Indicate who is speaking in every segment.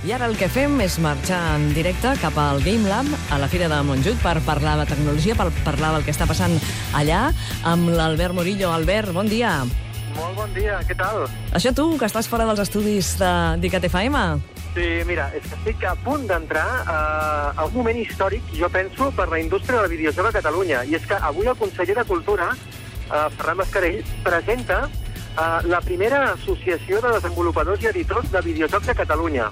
Speaker 1: I ara el que fem és marxar en directe cap al Game Lab, a la Fira de Montjuïc, per parlar de tecnologia, per parlar del que està passant allà, amb l'Albert Murillo. Albert, bon dia.
Speaker 2: Molt bon dia, què tal?
Speaker 1: Això tu, que estàs fora dels estudis de d'ICAT-FM?
Speaker 2: Sí, mira, és que estic a punt d'entrar uh, a un moment històric, jo penso, per la indústria del videojoc a Catalunya. I és que avui el conseller de Cultura, uh, Ferran Mascarell, presenta uh, la primera associació de desenvolupadors i editors de videojocs a Catalunya.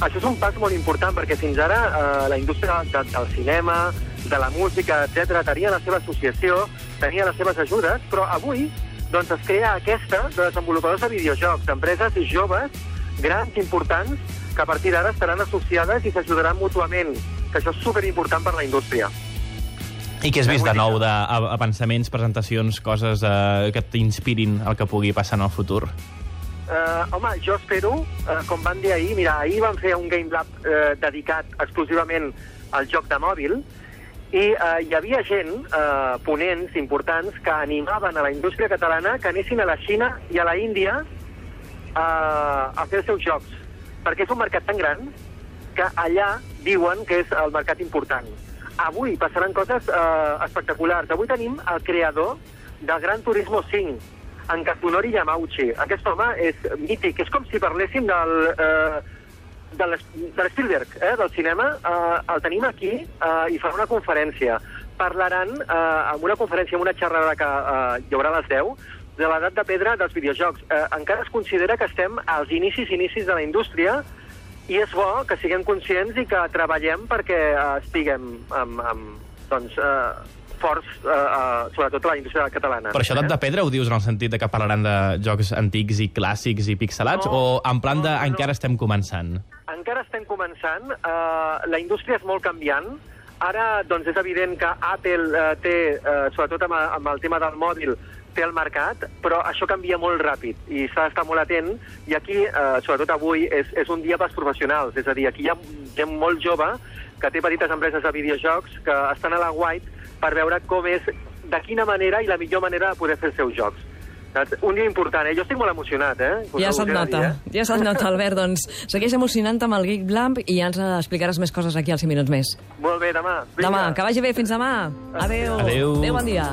Speaker 2: Això és un pas molt important perquè fins ara uh, la indústria de, del cinema, de la música, etc tenia la seva associació, tenia les seves ajudes, però avui doncs, es crea aquesta de desenvolupadors de videojocs, d'empreses joves, grans, importants, que a partir d'ara estaran associades i s'ajudaran mútuament, que això és superimportant per la indústria.
Speaker 3: I què has vist de nou de a- avançaments, presentacions, coses eh, que t'inspirin el que pugui passar en el futur?
Speaker 2: Uh, home, jo espero, uh, com van dir ahir, mira, ahir van fer un Game Lab uh, dedicat exclusivament al joc de mòbil, i uh, hi havia gent, uh, ponents importants, que animaven a la indústria catalana que anessin a la Xina i a la Índia uh, a fer els seus jocs, perquè és un mercat tan gran que allà diuen que és el mercat important. Avui passaran coses uh, espectaculars. Avui tenim el creador del Gran Turismo 5, en Kazunori Yamauchi. Aquest home és mític. És com si parléssim del... Uh, de l'S- de l'Spielberg, eh, del cinema, eh, el tenim aquí eh, i farà una conferència. Parlaran eh, en una conferència, en una xerrada que eh, hi haurà a les 10, de l'edat de pedra dels videojocs. Eh, encara es considera que estem als inicis inicis de la indústria i és bo que siguem conscients i que treballem perquè eh, estiguem amb, amb, doncs, eh, forts, eh, eh, sobretot a la indústria catalana.
Speaker 3: Per això edat de pedra ho dius en el sentit de que parlaran de jocs antics i clàssics i pixelats,
Speaker 2: No,
Speaker 3: o en plan de
Speaker 2: no, no.
Speaker 3: encara estem començant?
Speaker 2: Encara estem començant, eh, la indústria és molt canviant. Ara, doncs, és evident que Apple eh, té, eh, sobretot amb, amb el tema del mòbil, té el mercat, però això canvia molt ràpid i s'ha d'estar molt atent. I aquí, eh, sobretot avui, és, és un dia pels professionals. És a dir, aquí hi ha gent molt jove que té petites empreses de videojocs que estan a la White per veure com és, de quina manera i la millor manera de poder fer els seus jocs. Un dia important, eh? Jo estic molt emocionat, eh?
Speaker 1: Ja se't nota,
Speaker 2: dir, eh?
Speaker 1: ja se't nota, Albert. Doncs segueix emocionant amb el Geek Blamp i ja ens explicaràs més coses aquí als 5 minuts més.
Speaker 2: Molt bé, demà.
Speaker 1: Demà, que vagi bé, fins demà. Adéu.
Speaker 3: Adéu.
Speaker 1: Adéu, bon dia.